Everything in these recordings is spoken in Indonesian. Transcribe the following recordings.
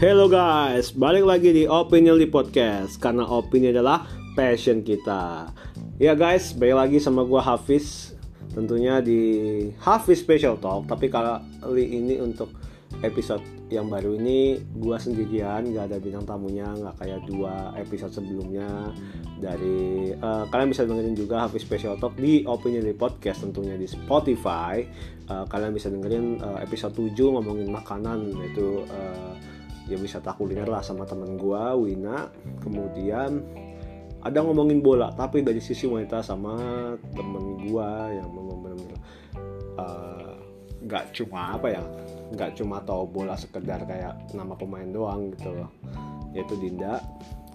Hello guys, balik lagi di Opinion di Podcast Karena opini adalah passion kita. Ya guys, balik lagi sama gue Hafiz. Tentunya di Hafiz Special Talk Tapi kali ini untuk episode yang baru ini gue sendirian gak ada bintang tamunya nggak kayak dua episode sebelumnya. Dari uh, kalian bisa dengerin juga Hafiz Special Talk di Opinion di Podcast tentunya di Spotify. Uh, kalian bisa dengerin uh, episode 7 ngomongin makanan yaitu uh, ya wisata kuliner lah sama temen gue Wina. Kemudian ada ngomongin bola tapi dari sisi wanita sama temen gue yang benar-benar uh, nggak cuma apa ya nggak cuma tahu bola sekedar kayak nama pemain doang gitu loh. Yaitu Dinda.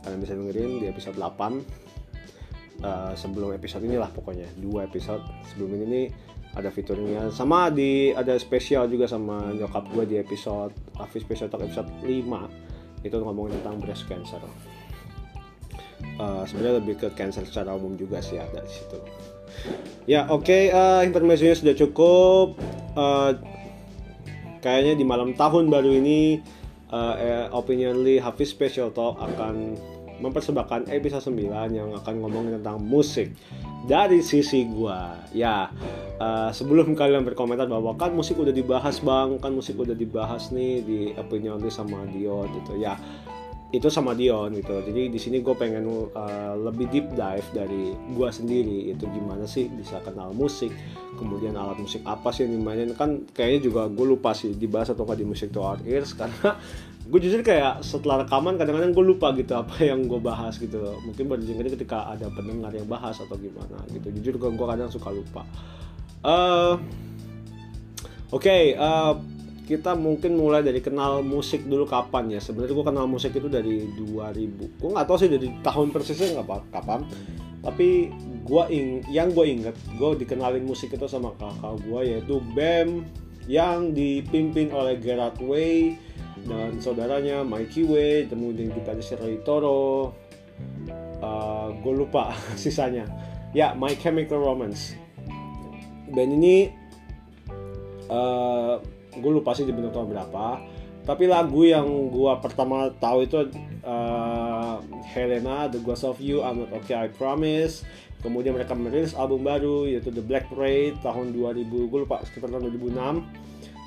Kalian bisa dengerin di episode 8 uh, eh, sebelum episode inilah pokoknya. Dua episode sebelum ini nih ada fiturnya. Sama di ada spesial juga sama nyokap gue di episode Hafiz Special Talk episode 5 itu ngomongin tentang breast cancer. Uh, sebenarnya lebih ke cancer secara umum juga sih ada di situ. Ya oke okay, uh, eh, informasinya sudah cukup. Uh, kayaknya di malam tahun baru ini uh, Opinionly Hafiz Special Talk akan mempersembahkan episode 9 yang akan ngomongin tentang musik dari sisi gua. Ya, uh, sebelum kalian berkomentar bahwa kan musik udah dibahas bang, kan musik udah dibahas nih di Opinionly sama Dion gitu. Ya, itu sama Dion gitu jadi di sini gue pengen uh, lebih deep dive dari gue sendiri itu gimana sih bisa kenal musik kemudian alat musik apa sih yang dimainin kan kayaknya juga gue lupa sih dibahas atau nggak di musik to our ears karena gue jujur kayak setelah rekaman kadang-kadang gue lupa gitu apa yang gue bahas gitu. Mungkin baru ketika ada pendengar yang bahas atau gimana gitu. Jujur gue, gue kadang suka lupa. Uh, oke okay, uh, kita mungkin mulai dari kenal musik dulu kapan ya. Sebenarnya gue kenal musik itu dari 2000 gue nggak tahu sih dari tahun persisnya nggak kapan. Tapi gue ing yang gue inget gue dikenalin musik itu sama kakak gue yaitu BEM yang dipimpin oleh Gerard Way dan saudaranya Mikey Way kemudian kita ada Shirley Toro. Uh, gue lupa sisanya. Ya My Chemical Romance. Band ini uh, gue lupa sih dibentuk tahun berapa. Tapi lagu yang gue pertama tahu itu uh, Helena The Ghost of You I'm Not Okay I Promise. Kemudian mereka merilis album baru yaitu The Black Parade tahun 2000 gue lupa sekitar tahun 2006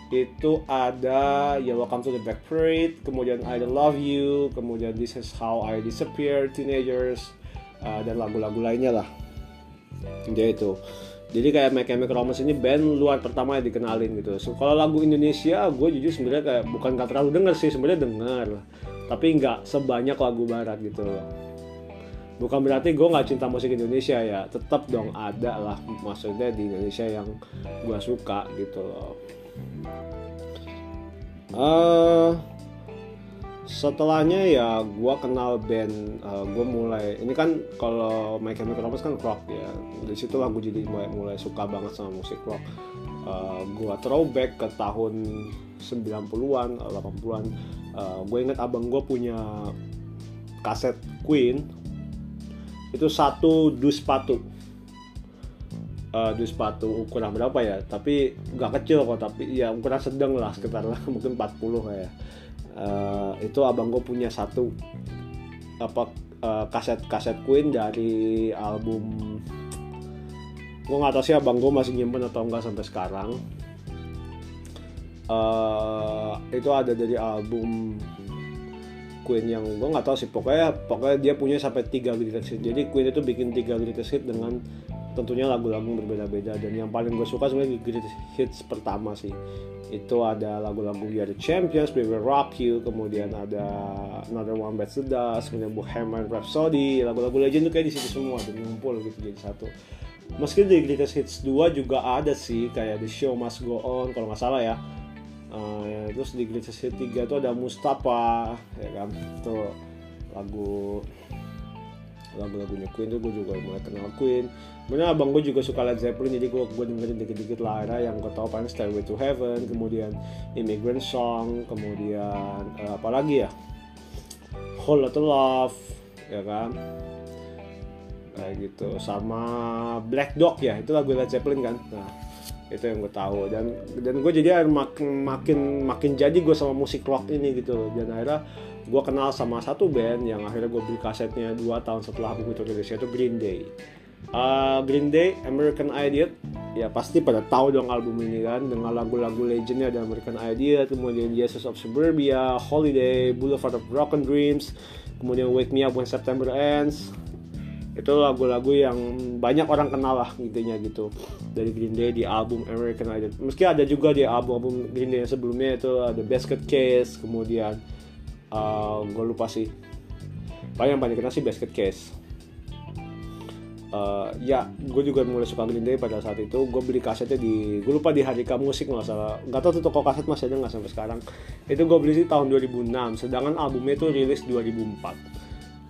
itu ada ya Welcome to the Black Parade. Kemudian I Don't Love You. Kemudian This Is How I Disappear Teenagers. Uh, dan lagu-lagu lainnya lah. Dia itu. Jadi kayak My Chemical Romance ini band luar pertama yang dikenalin gitu. So, kalau lagu Indonesia gue jujur sebenarnya kayak bukan gak terlalu denger sih sebenarnya denger tapi nggak sebanyak lagu barat gitu. Bukan berarti gue nggak cinta musik Indonesia ya. Tetap dong ada lah maksudnya di Indonesia yang gue suka gitu loh uh, setelahnya ya gue kenal band uh, eh, gue mulai ini kan kalau My Chemical Romance kan rock ya. Dari situ lah gue jadi mulai, mulai suka banget sama musik rock. Uh, eh, gue throwback ke tahun 90-an 80-an uh, gue inget abang gue punya kaset Queen. Itu satu dus sepatu uh, dus sepatu ukuran berapa ya? Tapi nggak kecil kok tapi ya ukuran sedang lah sekitar lah mungkin 40 kayak uh, itu abang gue punya satu apa uh, kaset kaset Queen dari album gue nggak tahu sih abang gue masih nyimpen atau enggak sampai sekarang. Uh, itu ada dari album Queen yang gue nggak tahu sih. Pokoknya pokoknya dia punya sampai tiga greatest hit jadi Queen itu bikin tiga greatest hit dengan tentunya lagu-lagu berbeda-beda. Dan yang paling gue suka sebenarnya greatest hits pertama sih. Itu ada lagu-lagu We Are The Champions, We Will Rock You, kemudian ada Another One Bites the Dust, kemudian Bohemian Rhapsody, lagu-lagu legend tuh kayak di situ semua dan ngumpul gitu jadi satu. Meski di Greatest Hits 2 juga ada sih kayak The Show Must Go On kalau nggak salah ya. Uh, terus di Greatest Hits 3 itu ada Mustafa ya kan? Itu lagu lagu-lagunya Queen tuh gue juga mulai kenal Queen Bener abang gue juga suka Led Zeppelin jadi gue gue dengerin dikit-dikit lah. Ada yang gue tau paling Stairway to Heaven kemudian Immigrant Song kemudian uh, apa lagi ya? Whole Lotta Love ya kan? Kayak gitu. Sama Black Dog ya itu lagu Led Zeppelin kan? Nah itu yang gue tahu. Dan dan gue jadi makin makin makin jadi gue sama musik rock ini gitu dan akhirnya gue kenal sama satu band yang akhirnya gue beli kasetnya dua tahun setelah album itu rilis yaitu Green Day uh, Green Day American Idiot. Ya pasti pada tahu dong album ini kan dengan lagu-lagu legendnya ada American Idiot kemudian Jesus of Suburbia Holiday Boulevard of Broken Dreams kemudian Wake Me Up When September Ends. Itu lagu-lagu yang banyak orang kenal lah intinya gitu dari Green Day di album American Idol meski ada juga di album-album Green Day yang sebelumnya itu ada Basket Case kemudian uh, gue lupa sih. Banyak banyak kenal sih Basket Case uh, ya gue juga mulai suka Green Day pada saat itu. Gue beli kasetnya di gue lupa di Harika Musik nggak salah. Nggak tahu tuh toko kaset masih ada nggak sampai sekarang. Itu gue beli sih tahun 2006 sedangkan albumnya itu rilis 2004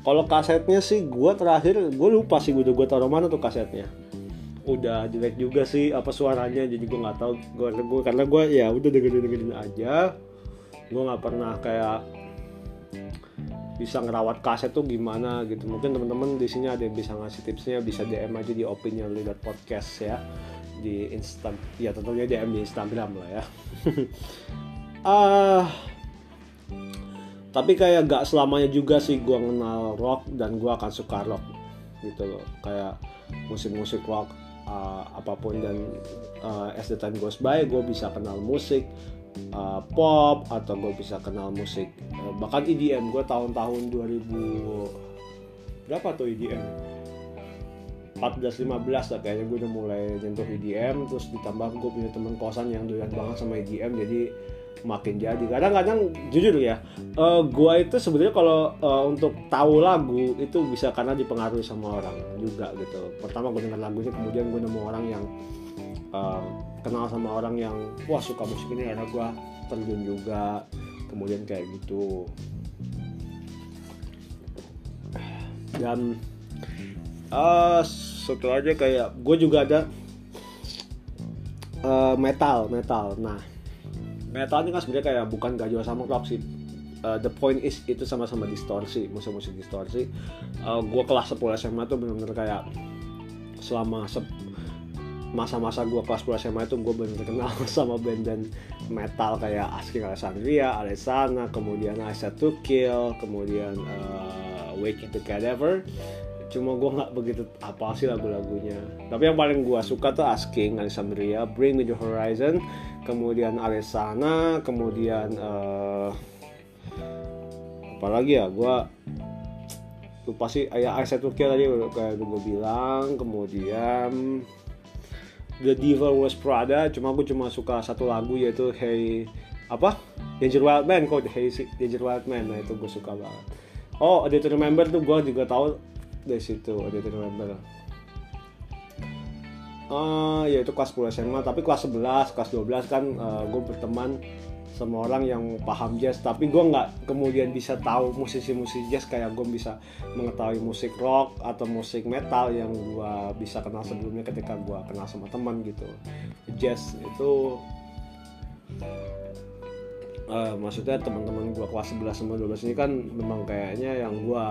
kalau kasetnya sih gue terakhir gue lupa sih gue gue taruh mana tuh kasetnya. Udah jelek juga sih apa suaranya jadi gue nggak tahu. Gue karena gue ya udah dengerin dengerin aja. Gue nggak pernah kayak bisa ngerawat kaset tuh gimana gitu. Mungkin teman-teman di sini ada yang bisa ngasih tipsnya bisa DM aja di opinion leader podcast ya di instan ya tentunya DM di Instagram lah ya. Ah uh, tapi kayak gak selamanya juga sih gue kenal rock dan gue akan suka rock gitu loh. Kayak musik-musik rock uh, apa pun dan uh, as the time goes by gue bisa kenal musik uh, pop atau gue bisa kenal musik uh, bahkan EDM gue tahun-tahun 2000 berapa tuh EDM 14-15 lah kayaknya gue udah mulai nyentuh EDM terus ditambah gue punya temen kosan yang doyan banget sama EDM jadi makin jadi. Kadang-kadang jujur ya uh, gua itu sebenarnya kalau uh, untuk tahu lagu itu bisa karena dipengaruhi sama orang juga gitu. Pertama gue dengar lagunya kemudian gue nemu orang yang uh, kenal sama orang yang wah suka musik ini karena gue terjun juga. Kemudian kayak gitu. Dan uh, setelah aja kayak gue juga ada uh, metal metal. Nah metal ini kan sebenarnya kayak bukan gak jauh sama rock sih. Uh, the point is itu sama-sama distorsi musik-musik distorsi. Uh, gue kelas 10 SMA tuh bener-bener kayak selama se masa-masa gue kelas 10 SMA itu gue bener-bener kenal sama band-band metal kayak Asking Alexandria, Alessana, kemudian Set To Kill, kemudian uh, Wake the Cadaver cuma gue nggak begitu apa sih lagu-lagunya. Tapi yang paling gue suka tuh Asking Alexandria Bring Me The Horizon kemudian Alessana kemudian uh, apa lagi ya? Gue lupa sih ya Ice Turki tadi kayak gue bilang kemudian The Devil Was Prada cuma aku cuma suka satu lagu yaitu Hey apa? Danger Wild Man kok Hey Danger Wild Man. Nah itu gue suka banget. Oh ada to remember tuh gue juga tahu dari situ ada tidak remember. Uh, ya itu kelas 10 SMA tapi kelas 11 kelas 12 kan uh, gue berteman sama orang yang paham jazz. Tapi gue nggak kemudian bisa tahu musisi-musisi jazz kayak gue bisa mengetahui musik rock atau musik metal yang gue bisa kenal sebelumnya ketika gue kenal sama teman gitu. Jazz itu uh, maksudnya teman-teman gue kelas 11 sama 12 ini kan memang kayaknya yang gue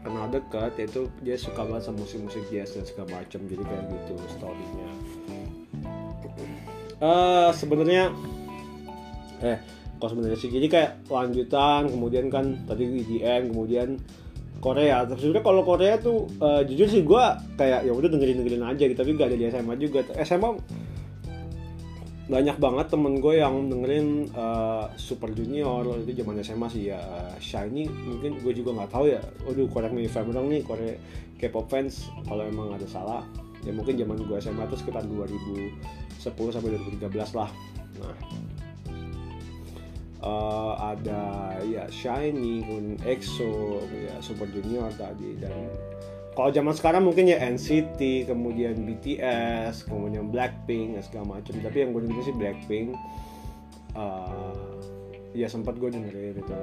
kenal dekat yaitu dia suka banget sama musik-musik jazz dan segala macam jadi kayak gitu storynya. Uh, sebenarnya eh sebenarnya sih jadi kayak lanjutan kemudian kan tadi EDM kemudian Korea. Terus juga kalau Korea tuh uh, jujur sih gue kayak ya udah dengerin dengerin aja gitu. Tapi gak ada di SMA juga. SMA banyak banget temen gue yang dengerin uh, Super Junior. Itu zaman SMA sih ya. Shiny mungkin gue juga nggak tahu ya. Waduh korek fan dong nih. Korek K-pop fans kalau emang ada salah ya mungkin zaman gue SMA itu sekitar 2010 sampai 2013 lah. Nah uh, ada ya Shiny kemudian EXO ya Super Junior tadi dan kalau zaman sekarang mungkin ya NCT kemudian BTS kemudian Blackpink segala macam. Tapi yang gue dengerin sih Blackpink. Uh, ya sempat gue dengerin itu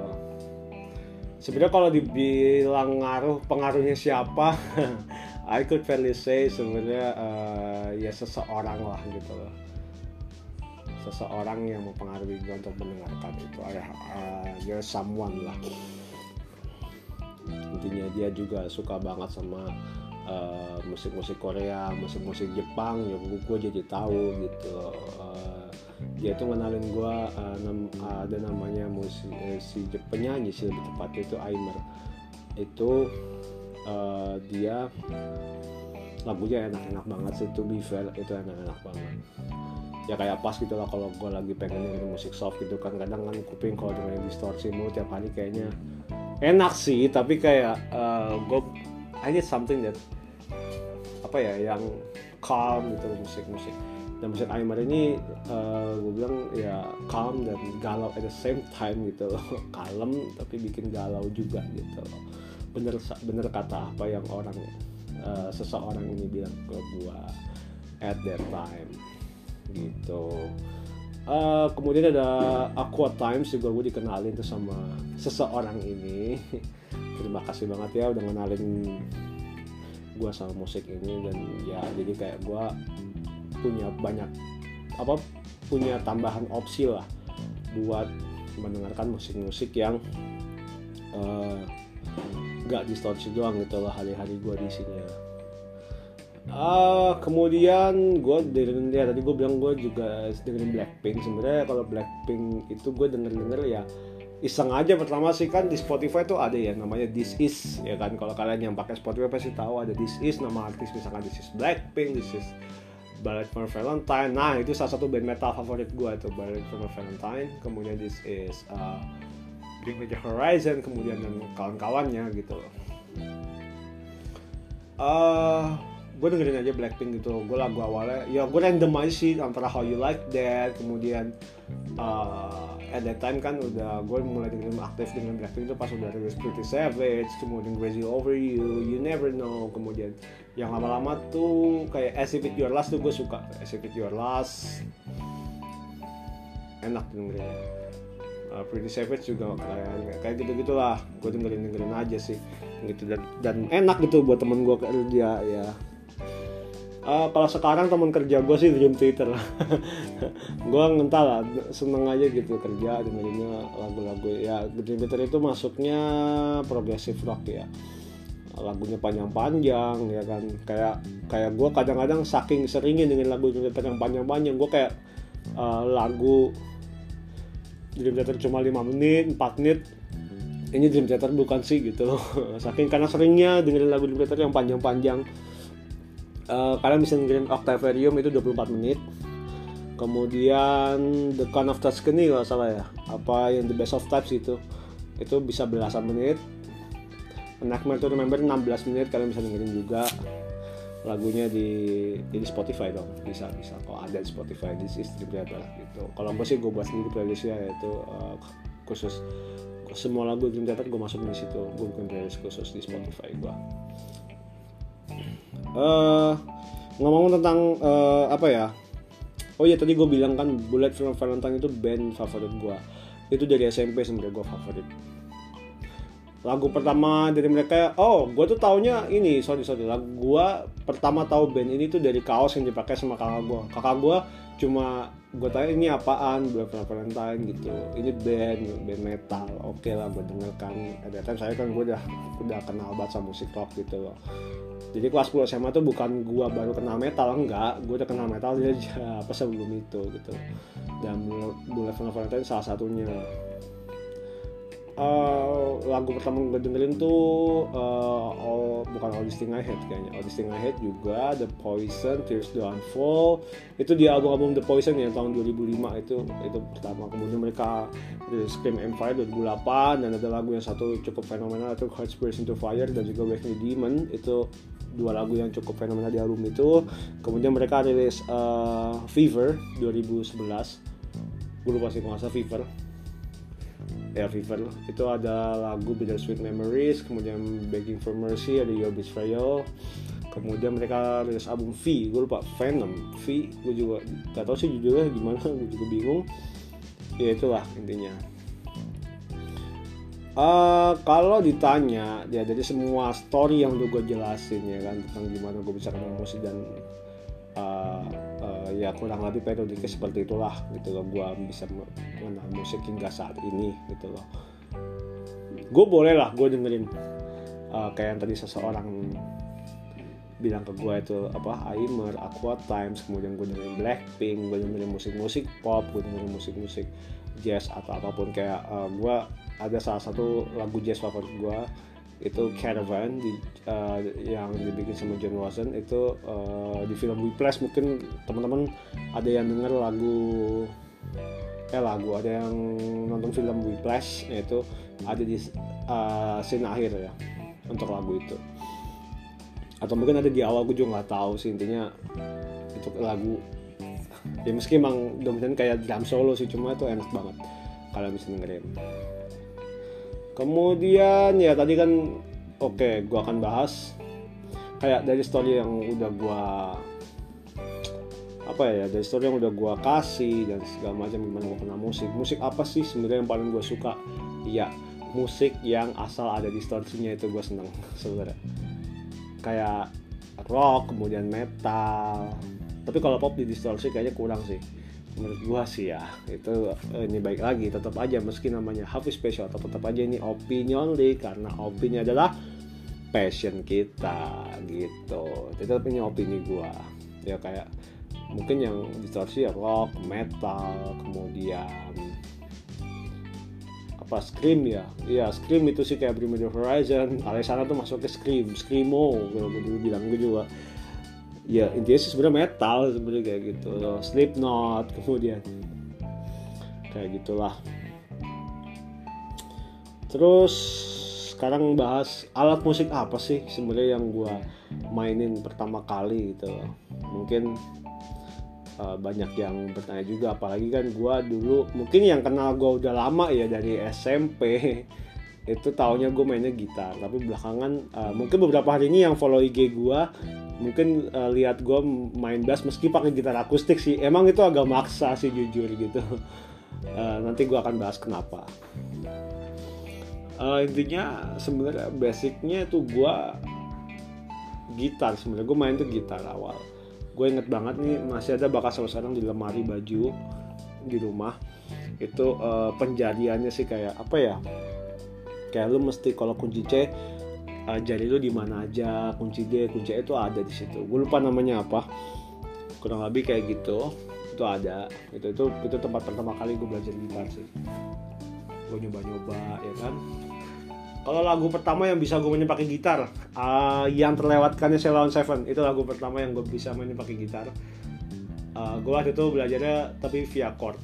sebenarnya kalau dibilang ngaruh pengaruhnya siapa I could fairly say sebenarnya uh, ya seseorang lah gitu loh seseorang yang mempengaruhi gue untuk mendengarkan itu. Ada uh, there's someone lah intinya dia juga suka banget sama uh, musik-musik Korea musik-musik Jepang. Ya gue jadi tahu gitu. Uh, dia tuh ngenalin gue uh, nam, ada namanya musik eh, si penyanyi sih lebih tepatnya itu Aimer. Itu uh, dia lagunya enak-enak banget sih to be fair itu enak-enak banget ya kayak pas gitu lah kalau gue lagi pengen dengerin musik soft gitu kan. Kadang kan kuping kalau dengerin distorsi mulu tiap hari kayaknya enak sih tapi kayak uh, gue I need something that apa ya yang calm gitu musik-musik. Dan musik Aymar ini uh, gue bilang ya calm dan galau at the same time gitu loh. Kalem tapi bikin galau juga gitu loh. Bener bener kata apa yang orang uh, seseorang ini bilang ke gue at that time gitu. Uh, kemudian ada Aqua Times juga gue dikenalin tuh sama seseorang ini. Terima kasih banget ya udah kenalin gue sama musik ini dan ya jadi kayak gue punya banyak apa punya tambahan opsi lah buat mendengarkan musik-musik yang uh, gak distorsi doang gitu loh hari-hari gue di sini Uh, kemudian gue dengerin ya tadi gue bilang gue juga dengerin Blackpink. Sebenarnya kalau Blackpink itu gue denger denger ya iseng aja. Pertama sih kan di Spotify tuh ada ya namanya This Is ya kan? Kalau kalian yang pakai Spotify pasti tahu ada This Is nama artis misalkan This Is Blackpink This Is Ballet for Valentine. Nah itu salah satu band metal favorit gue tuh Ballet for Valentine. Kemudian This Is uh, Bring Me The Horizon kemudian dan kawan-kawannya gitu uh, gue dengerin aja Blackpink gitu gue lagu awalnya ya gue random aja sih antara How You Like That kemudian uh, at that time kan udah gue mulai dengerin aktif dengan Blackpink itu pas udah rilis Pretty Savage kemudian Crazy Over You You Never Know kemudian yang lama-lama tuh kayak As If It Your Last tuh gue suka. As If It Your Last. Enak dengerin uh, Pretty Savage juga kayak kayak gitu gitulah gue dengerin dengerin aja sih gitu. Dan dan enak gitu buat temen gue kerja ya uh, kalau sekarang teman kerja gue sih dream Twitter gue ngental lah seneng aja gitu kerja dengerinnya lagu-lagu. Ya dream Twitter itu masuknya progressive rock ya. Lagunya panjang-panjang ya kan. Kayak kayak gue kadang-kadang saking seringnya dengan lagu Dream Theater yang panjang-panjang gue kayak uh, lagu Dream Theater cuma 5 menit 4 menit. Ini Dream Theater bukan sih gitu saking karena seringnya dengerin lagu Dream Theater yang panjang-panjang uh, kalian bisa dengerin Octavarium itu 24 menit. Kemudian The Con of Tuscany kalau salah ya. Apa yang The Best of Types itu. Itu bisa belasan menit. Nightmare to Remember 16 menit. Kalian bisa dengerin juga lagunya di di Spotify dong. Bisa bisa. Kalau ada di Spotify di Theater gitu. Kalau gue sih gue buat sendiri playlistnya yaitu uh, khusus semua lagu Dream Theater gue masukin di situ. Gue bikin playlist khusus di Spotify gue uh, ngomong tentang uh, apa ya? Oh iya tadi gue bilang kan Bullet Film Valentine itu band favorit gue itu dari SMP sebenarnya gue favorit. Lagu pertama dari mereka oh gue tuh taunya ini sorry sorry. Lagu gue pertama tahu band ini tuh dari kaos yang dipakai sama kakak gue kakak gue cuma gue tanya ini apaan? Bullet Film Valentine gitu. Ini band band metal. Oke okay lah gue dengarkan ada time saya kan gue udah udah kenal banget sama musik rock gitu loh. Jadi kelas 10 SMA tuh bukan gua baru kenal metal enggak. Gua udah kenal metal aja apa sebelum itu gitu. Dan Bullet for Valentine salah satunya uh, lagu pertama gue dengerin tuh uh, all, bukan All This Thing I Hate kayaknya. All This Thing I Hate juga The Poison Tears Downfall itu di album-album The Poison ya tahun 2005 itu itu pertama. Kemudian mereka Scream Empire 2008 dan ada lagu yang satu cukup fenomenal itu Hearts Burst Into Fire dan juga Wake Me Demon. Itu dua lagu yang cukup fenomenal di album itu. Kemudian mereka rilis uh, Fever 2011 gue lupa sih masa Fever ya Fever itu ada lagu Bittersweet Memories kemudian Begging for Mercy ada Your Betrayal kemudian mereka rilis album V gue lupa Venom. V gue juga gak tau sih judulnya gimana gue juga bingung. Ya itulah intinya. Uh, kalau ditanya ya dari semua story yang udah gue jelasin ya kan tentang gimana gue bisa kenal musik dan uh, uh, ya kurang lebih periodiknya seperti itulah gitu loh gue bisa mengenal musik hingga saat ini gitu loh. Gue boleh lah gue dengerin uh, kayak yang tadi seseorang bilang ke gue itu apa Aimer, Aqua Times, kemudian gue dengerin Blackpink, gue dengerin musik-musik pop, gue dengerin musik-musik jazz atau apa pun kayak uh, gue ada salah satu lagu jazz favorit gue itu Caravan di, uh, yang dibikin sama John Watson. Itu uh, di film Whiplash mungkin teman-teman ada yang denger lagu eh lagu ada yang nonton film Whiplash yaitu ada di uh, scene akhir ya untuk lagu itu. Atau mungkin ada di awal gue juga nggak tahu sih intinya itu lagu. Ya meski emang dominan kayak drum solo sih cuma itu enak banget kalian bisa dengerin kemudian ya tadi kan oke okay, gue akan bahas kayak dari story yang udah gue apa ya dari story yang udah gue kasih dan segala macam gimana gue kenal musik. Musik apa sih sebenarnya yang paling gue suka? Ya musik yang asal ada distorsinya itu gue seneng sebenarnya. Kayak rock kemudian metal. Tapi kalau pop di distorsi kayaknya kurang sih menurut gua sih ya itu eh, ini baik lagi tetap aja meski namanya Hafiz Special atau tetap aja ini opini only karena opini adalah passion kita gitu. Tetap ini opini gua. Ya kayak mungkin yang distorsi ya rock metal kemudian apa Scream ya? Iya Scream itu sih kayak Bring Me The Horizon. Alessandra tuh masuk ke Scream Screamo gue dulu bilang gue juga ya intinya sih sebenarnya metal sebenarnya kayak gitu. Slipknot kemudian kayak gitulah. Terus sekarang bahas alat musik apa sih sebenarnya yang gue mainin pertama kali gitu. Mungkin uh, banyak yang bertanya juga apalagi kan gue dulu mungkin yang kenal gue udah lama ya dari SMP itu tahunya gue mainnya gitar. Tapi belakangan uh, mungkin beberapa hari ini yang follow IG gue mungkin uh, lihat gue main bass meski pakai gitar akustik sih. Emang itu agak maksa sih jujur gitu. Uh, nanti gue akan bahas kenapa. Uh, intinya sebenarnya basicnya itu gue gitar. Sebenarnya gue main tuh gitar awal. Gue inget banget nih masih ada sama sekarang di lemari baju di rumah. Itu uh, penjadiannya sih kayak apa ya kayak lu mesti kalau kunci C uh, jari lu di mana aja kunci D kunci E itu ada di situ. Gue lupa namanya apa. Kurang lebih kayak gitu. Itu ada. Itu itu itu tempat pertama kali gue belajar gitar sih. Gue nyoba nyoba ya kan? Kalau lagu pertama yang bisa gue mainin pakai gitar uh, yang terlewatkannya Ceylon Seven itu lagu pertama yang gue bisa mainin pakai gitar. Uh, gue waktu itu belajarnya tapi via chord.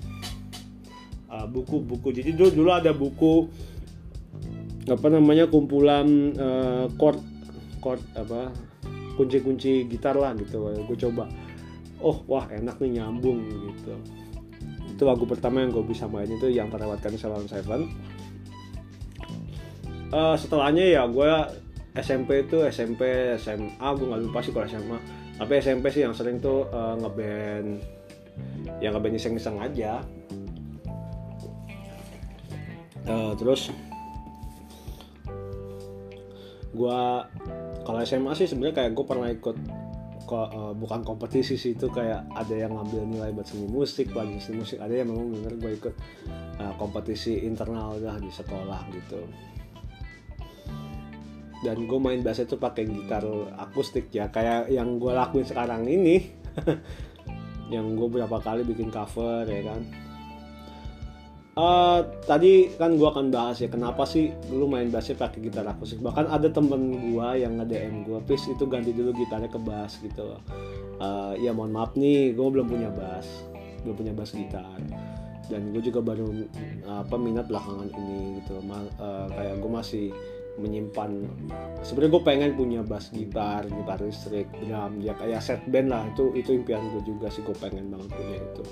Buku-buku. Uh, jadi dulu dulu ada buku apa namanya kumpulan uh, chord chord apa kunci-kunci gitar lah gitu gue coba. Oh wah enak nih nyambung gitu. Itu lagu pertama yang gue bisa main itu yang terlewatkan Salon Seven. Uh, setelahnya ya gue SMP itu SMP SMA gue nggak lupa sih kalau SMA tapi SMP sih yang sering tuh uh, ngeband yang ngeband iseng-iseng aja. Uh, terus gue kalau SMA sih sebenarnya kayak gue pernah ikut ko, uh, bukan kompetisi sih itu kayak ada yang ngambil nilai buat seni musik pelajaran seni musik ada yang memang bener gue ikut uh, kompetisi internal lah di sekolah gitu. Dan gue main bass itu pakai gitar akustik ya kayak yang gue lakuin sekarang ini. Yang gue berapa kali bikin cover ya kan Uh, tadi kan gue akan bahas ya kenapa sih lu main bassnya pakai gitar akustik. Bahkan ada temen gue yang nge DM gue please itu ganti dulu gitarnya ke bass gitu uh, ya mohon maaf nih gue belum punya bass belum punya bass gitar. Dan gue juga baru uh, apa minat belakangan ini gitu uh, kayak gue masih menyimpan sebenarnya gue pengen punya bass gitar gitar listrik drum ya kayak set band lah. Itu itu impian gue juga sih gue pengen banget punya itu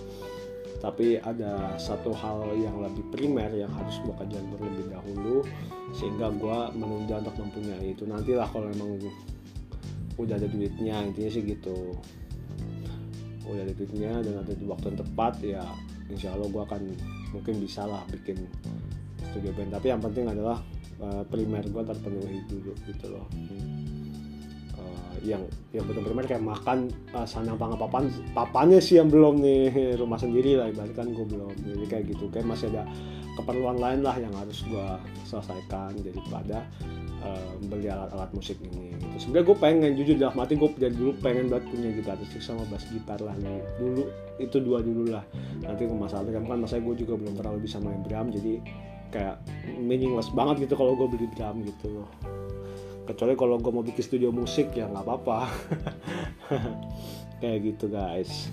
tapi ada satu hal yang lebih primer yang harus gue kajian terlebih dahulu sehingga gue menunda untuk mempunyai itu. Nantilah kalau memang udah ada duitnya intinya sih gitu. Udah ada duitnya dan ada di waktu yang tepat ya insya Allah gue akan mungkin bisa lah bikin studio band. Tapi yang penting adalah uh, primer gue terpenuhi dulu gitu loh. uh, yang yang benar-benar kayak makan uh, pangan papan papannya sih yang belum nih rumah sendiri lah ibarat kan gue belum. Jadi kayak gitu kayak masih ada keperluan lain lah yang harus gue selesaikan. Daripada uh, beli alat-alat musik ini gitu. sebenarnya gue pengen jujur dalam mati gue dari dulu pengen banget punya gitar listrik sama bass gitar lah nih. Dulu itu dua dulu lah. Nanti ke masalah drum kan masa gue juga belum terlalu bisa main drum jadi kayak meaningless banget gitu kalau gue beli drum gitu. loh kecuali kalau gue mau bikin studio musik ya nggak apa-apa. Kayak gitu guys.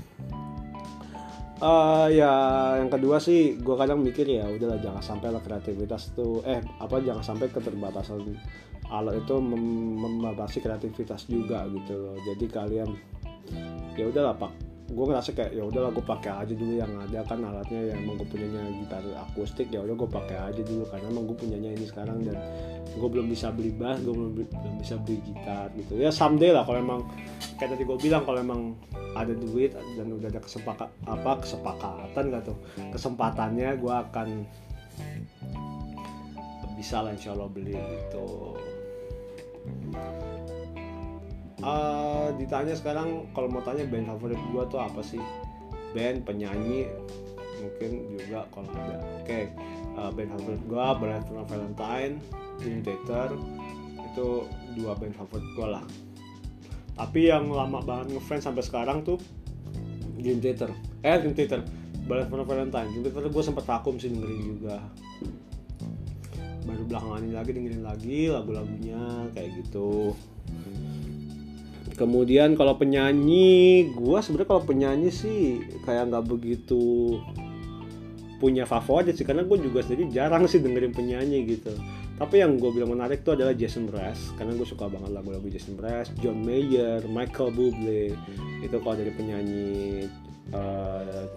Uh, ya yang kedua sih gue kadang mikir ya udahlah jangan sampai lah kreativitas tuh eh apa jangan sampai keterbatasan alat itu mem membatasi kreativitas juga gitu loh. Jadi kalian ya udahlah pak gue ngerasa kayak ya udahlah gue pakai aja dulu yang ada kan alatnya yang emang gue punyanya gitar akustik. Ya udah gue pakai aja dulu karena emang gue punyanya ini sekarang dan gue belum bisa beli bass gue belum, belum bisa beli gitar gitu. Ya someday lah kalau emang kayak tadi gue bilang kalau emang ada duit dan udah ada kesepakat apa kesepakatan gak tuh kesempatannya gue akan bisa lah insya Allah beli gitu uh, ditanya sekarang kalau mau tanya band favorit gue tuh apa sih? Band penyanyi mungkin juga kalau ada. Oke okay. uh, band favorit gue Brian Valentine Dream Theater. Itu dua band favorit gue lah. Tapi yang lama banget ngefans sampai sekarang tuh Dream Theater. Eh Dream Theater. Brian Valentine. Dream Theater gue sempet vakum sih dengerin juga. Baru belakangan ini lagi dengerin lagi lagu-lagunya kayak gitu kemudian kalau penyanyi gue sebenarnya kalau penyanyi sih kayak nggak begitu punya favorit sih karena gue juga sendiri jarang sih dengerin penyanyi gitu. Tapi yang gue bilang menarik tuh adalah Jason Mraz karena gue suka banget lagu-lagu Jason Mraz, John Mayer, Michael Bublé. Itu kalau dari penyanyi uh,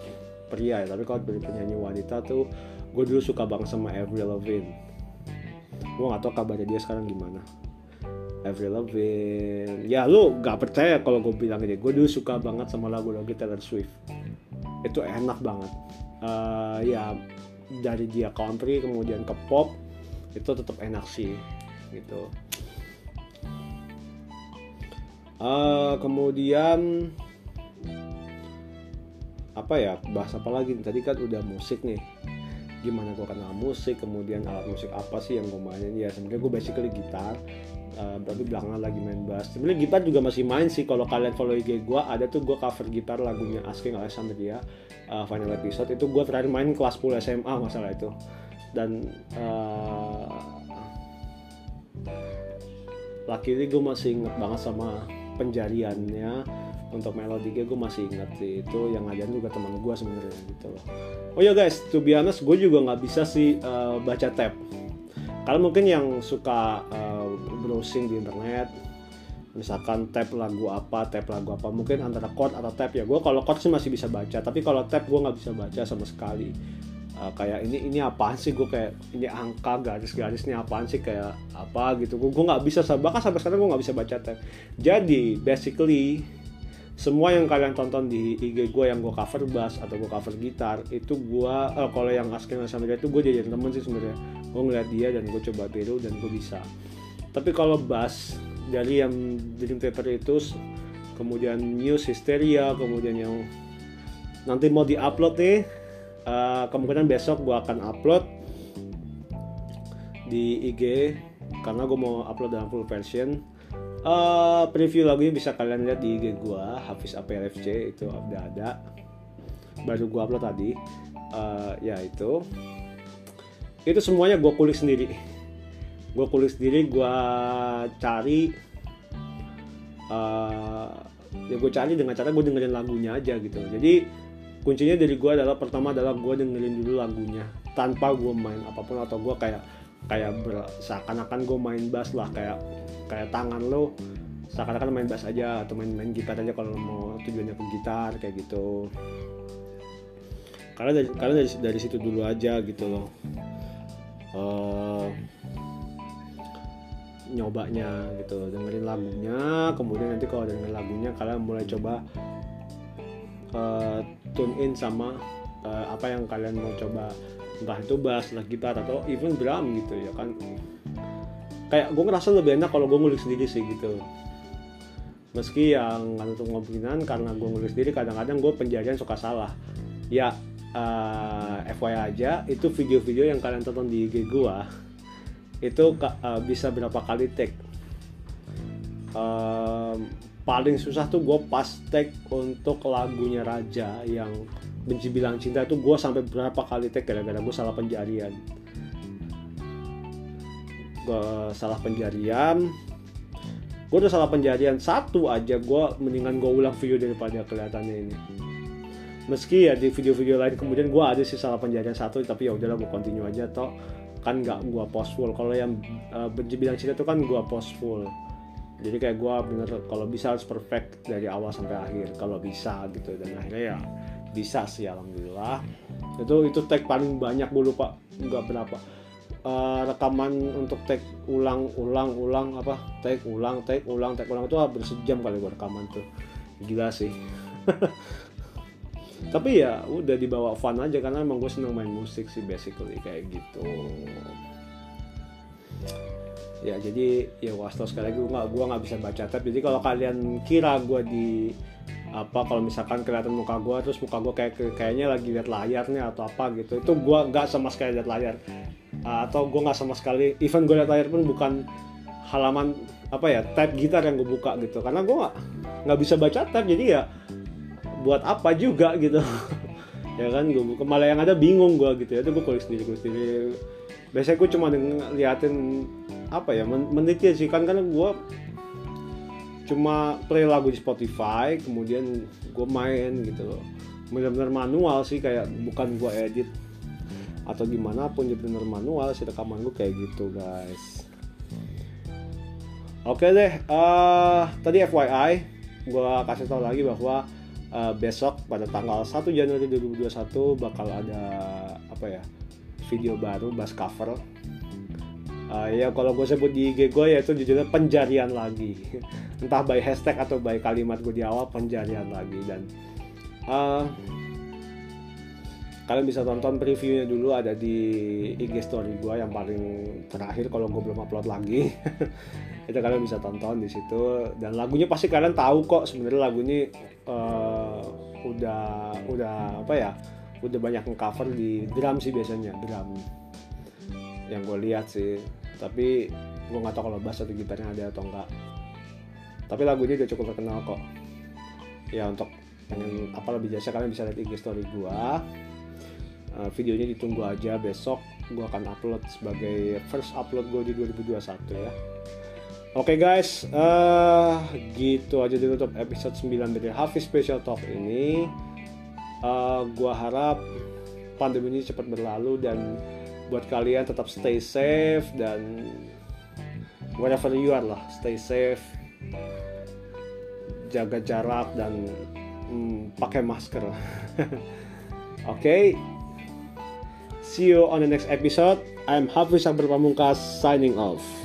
pria ya tapi kalau dari penyanyi wanita tuh gue dulu suka banget sama Avril Lavigne. Gue gak tau kabarnya dia sekarang gimana Avril Lavigne. Ya lu gak percaya kalau gue bilang aja gue dulu suka banget sama lagu-lagu Taylor Swift. Itu enak banget. Uh, ya dari dia country kemudian ke pop itu tetap enak sih gitu. Uh, kemudian apa ya bahas apa lagi? Tadi kan udah musik nih. Gimana gue kenal musik kemudian alat musik apa sih yang gue mainin? Ya sebenarnya gue basically gitar uh, tapi belakangan lagi main bass. Sebenarnya gitar juga masih main sih. Kalau kalian follow IG gue ada tuh gue cover gitar lagunya Asking Alexandria uh, final episode. Itu gue terakhir main kelas 10 SMA masalah itu. Dan uh, laki gue masih inget banget sama penjariannya. Untuk melodi gue masih inget sih. Itu yang ngajarin juga teman gue sebenarnya gitu loh. Oh ya guys to be honest gue juga nggak bisa sih uh, baca tab kalian mungkin yang suka uh, browsing di internet. Misalkan tab lagu apa tab lagu apa. Mungkin antara chord atau tab ya. Gue kalau chord sih masih bisa baca. Tapi kalau tab gue nggak bisa baca sama sekali. Uh, kayak ini ini apaan sih? Gue kayak ini angka garis-garis ini apaan sih? Kayak apa gitu. Gue gue nggak bisa bahkan sampai sekarang gue nggak bisa baca tab jadi basically semua yang kalian tonton di IG gue yang gue cover bass atau gue cover gitar itu gue uh, kalau yang asking sama dia itu gue jadi temen sih sebenarnya. Gue ngeliat dia dan gue coba tiru dan gue bisa tapi kalau bass dari yang Dream Theater itu kemudian News Hysteria kemudian yang nanti mau diupload nih uh, kemungkinan besok gue akan upload di IG karena gue mau upload dalam full version. Uh, preview lagunya bisa kalian lihat di IG gue Hafiz APLFC itu udah ada. Baru gue upload tadi. Uh, ya itu. Itu semuanya gue kulik sendiri gue kulik sendiri gue cari uh, ya gue cari dengan cara gue dengerin lagunya aja gitu. Jadi kuncinya dari gue adalah pertama adalah gue dengerin dulu lagunya tanpa gue main apa pun atau gue kayak kayak seakan-akan gue main bass lah kayak kayak tangan lo seakan-akan main bass aja atau main-main gitar aja kalau mau tujuannya ke gitar kayak gitu. Karena dari karena dari dari situ dulu aja gitu loh. Uh, nyobanya gitu dengerin lagunya kemudian nanti kalau dengerin lagunya kalian mulai coba uh, tune in sama uh, apa yang kalian mau coba. Entah itu bass, lah gitar atau even drum gitu ya kan. Kayak gue ngerasa lebih enak kalau gue ngulik sendiri sih gitu. Meski yang nggak untuk kemungkinan karena gue nulis sendiri kadang-kadang gue penjarian suka salah. Ya uh, FYI aja itu video-video yang kalian tonton di IG gue itu uh, bisa berapa kali take? Uh, paling susah tuh gue pas take untuk lagunya Raja yang benci bilang cinta itu gue sampai berapa kali take gara-gara gue salah penjarian. Gue salah penjarian. Gue udah salah penjarian satu aja gue mendingan gue ulang video daripada kelihatannya ini. Meski ya di video-video lain kemudian gue ada sih salah penjarian satu tapi ya udahlah gue continue aja toh kan nggak gue post full. Kalau yang uh, bilang cinta itu kan gue post full. Jadi kayak gue bener kalau bisa harus perfect dari awal sampai akhir. Kalau bisa gitu dan akhirnya ya bisa sih alhamdulillah. Itu itu tag paling banyak gue lupa nggak berapa. Uh, rekaman untuk tag ulang ulang ulang apa? Tag ulang tag ulang tag ulang itu hampir sejam kali gue rekaman tuh. Gila sih tapi ya udah dibawa fun aja karena emang gue seneng main musik sih basically kayak gitu. Ya jadi ya wastos sekali lagi gue nggak gue nggak bisa baca tab. Jadi kalau kalian kira gue di apa kalau misalkan kelihatan muka gue terus muka gue kayak kayaknya lagi lihat layar nih atau apa gitu itu gue nggak sama sekali lihat layar. Atau gue nggak sama sekali even gue lihat layar pun bukan halaman apa ya tab gitar yang gue buka gitu. Karena gue nggak bisa baca tab jadi ya buat apa juga gitu. Ya kan gue buka malah yang ada bingung gue gitu ya. Itu gue kulik sendiri sendiri. Biasanya gue cuma ngeliatin apa ya meneliti sih. Kan karena gue cuma play lagu di Spotify kemudian gue main gitu loh. Benar-benar manual sih kayak bukan gue edit atau gimana pun ya benar manual sih rekaman gue kayak gitu guys. Oke deh uh, tadi FYI gue kasih tau lagi bahwa uh, besok pada tanggal 1 Januari 2021 bakal ada apa ya video baru bass cover. Uh, ya kalau gue sebut di IG gue ya itu judulnya penjarian lagi. Entah by hashtag atau by kalimat gue di awal penjarian lagi. Dan uh, kalian bisa tonton previewnya dulu ada di IG story gue yang paling terakhir kalau gue belum upload lagi. Itu kalian bisa tonton di situ. Dan lagunya pasti kalian tahu kok sebenarnya lagu ini uh, udah udah apa ya udah banyak cover di drum sih biasanya drum. Yang gue lihat sih tapi gue nggak tahu kalau bass atau gitarnya ada atau enggak tapi lagu ini udah cukup terkenal kok. Ya untuk pengen apa lebih jasa kalian bisa lihat IG story gue uh, videonya ditunggu aja besok gue akan upload sebagai first upload gue di 2021 ya Oke okay guys, uh, gitu aja ditutup episode 9 dari Hafiz Special Talk ini. Uh, gua harap pandemi ini cepat berlalu dan buat kalian tetap stay safe dan wherever you are lah stay safe jaga jarak dan hmm, pakai masker oke okay. see you on the next episode I'm Hafiz Sabar Pamungkas signing off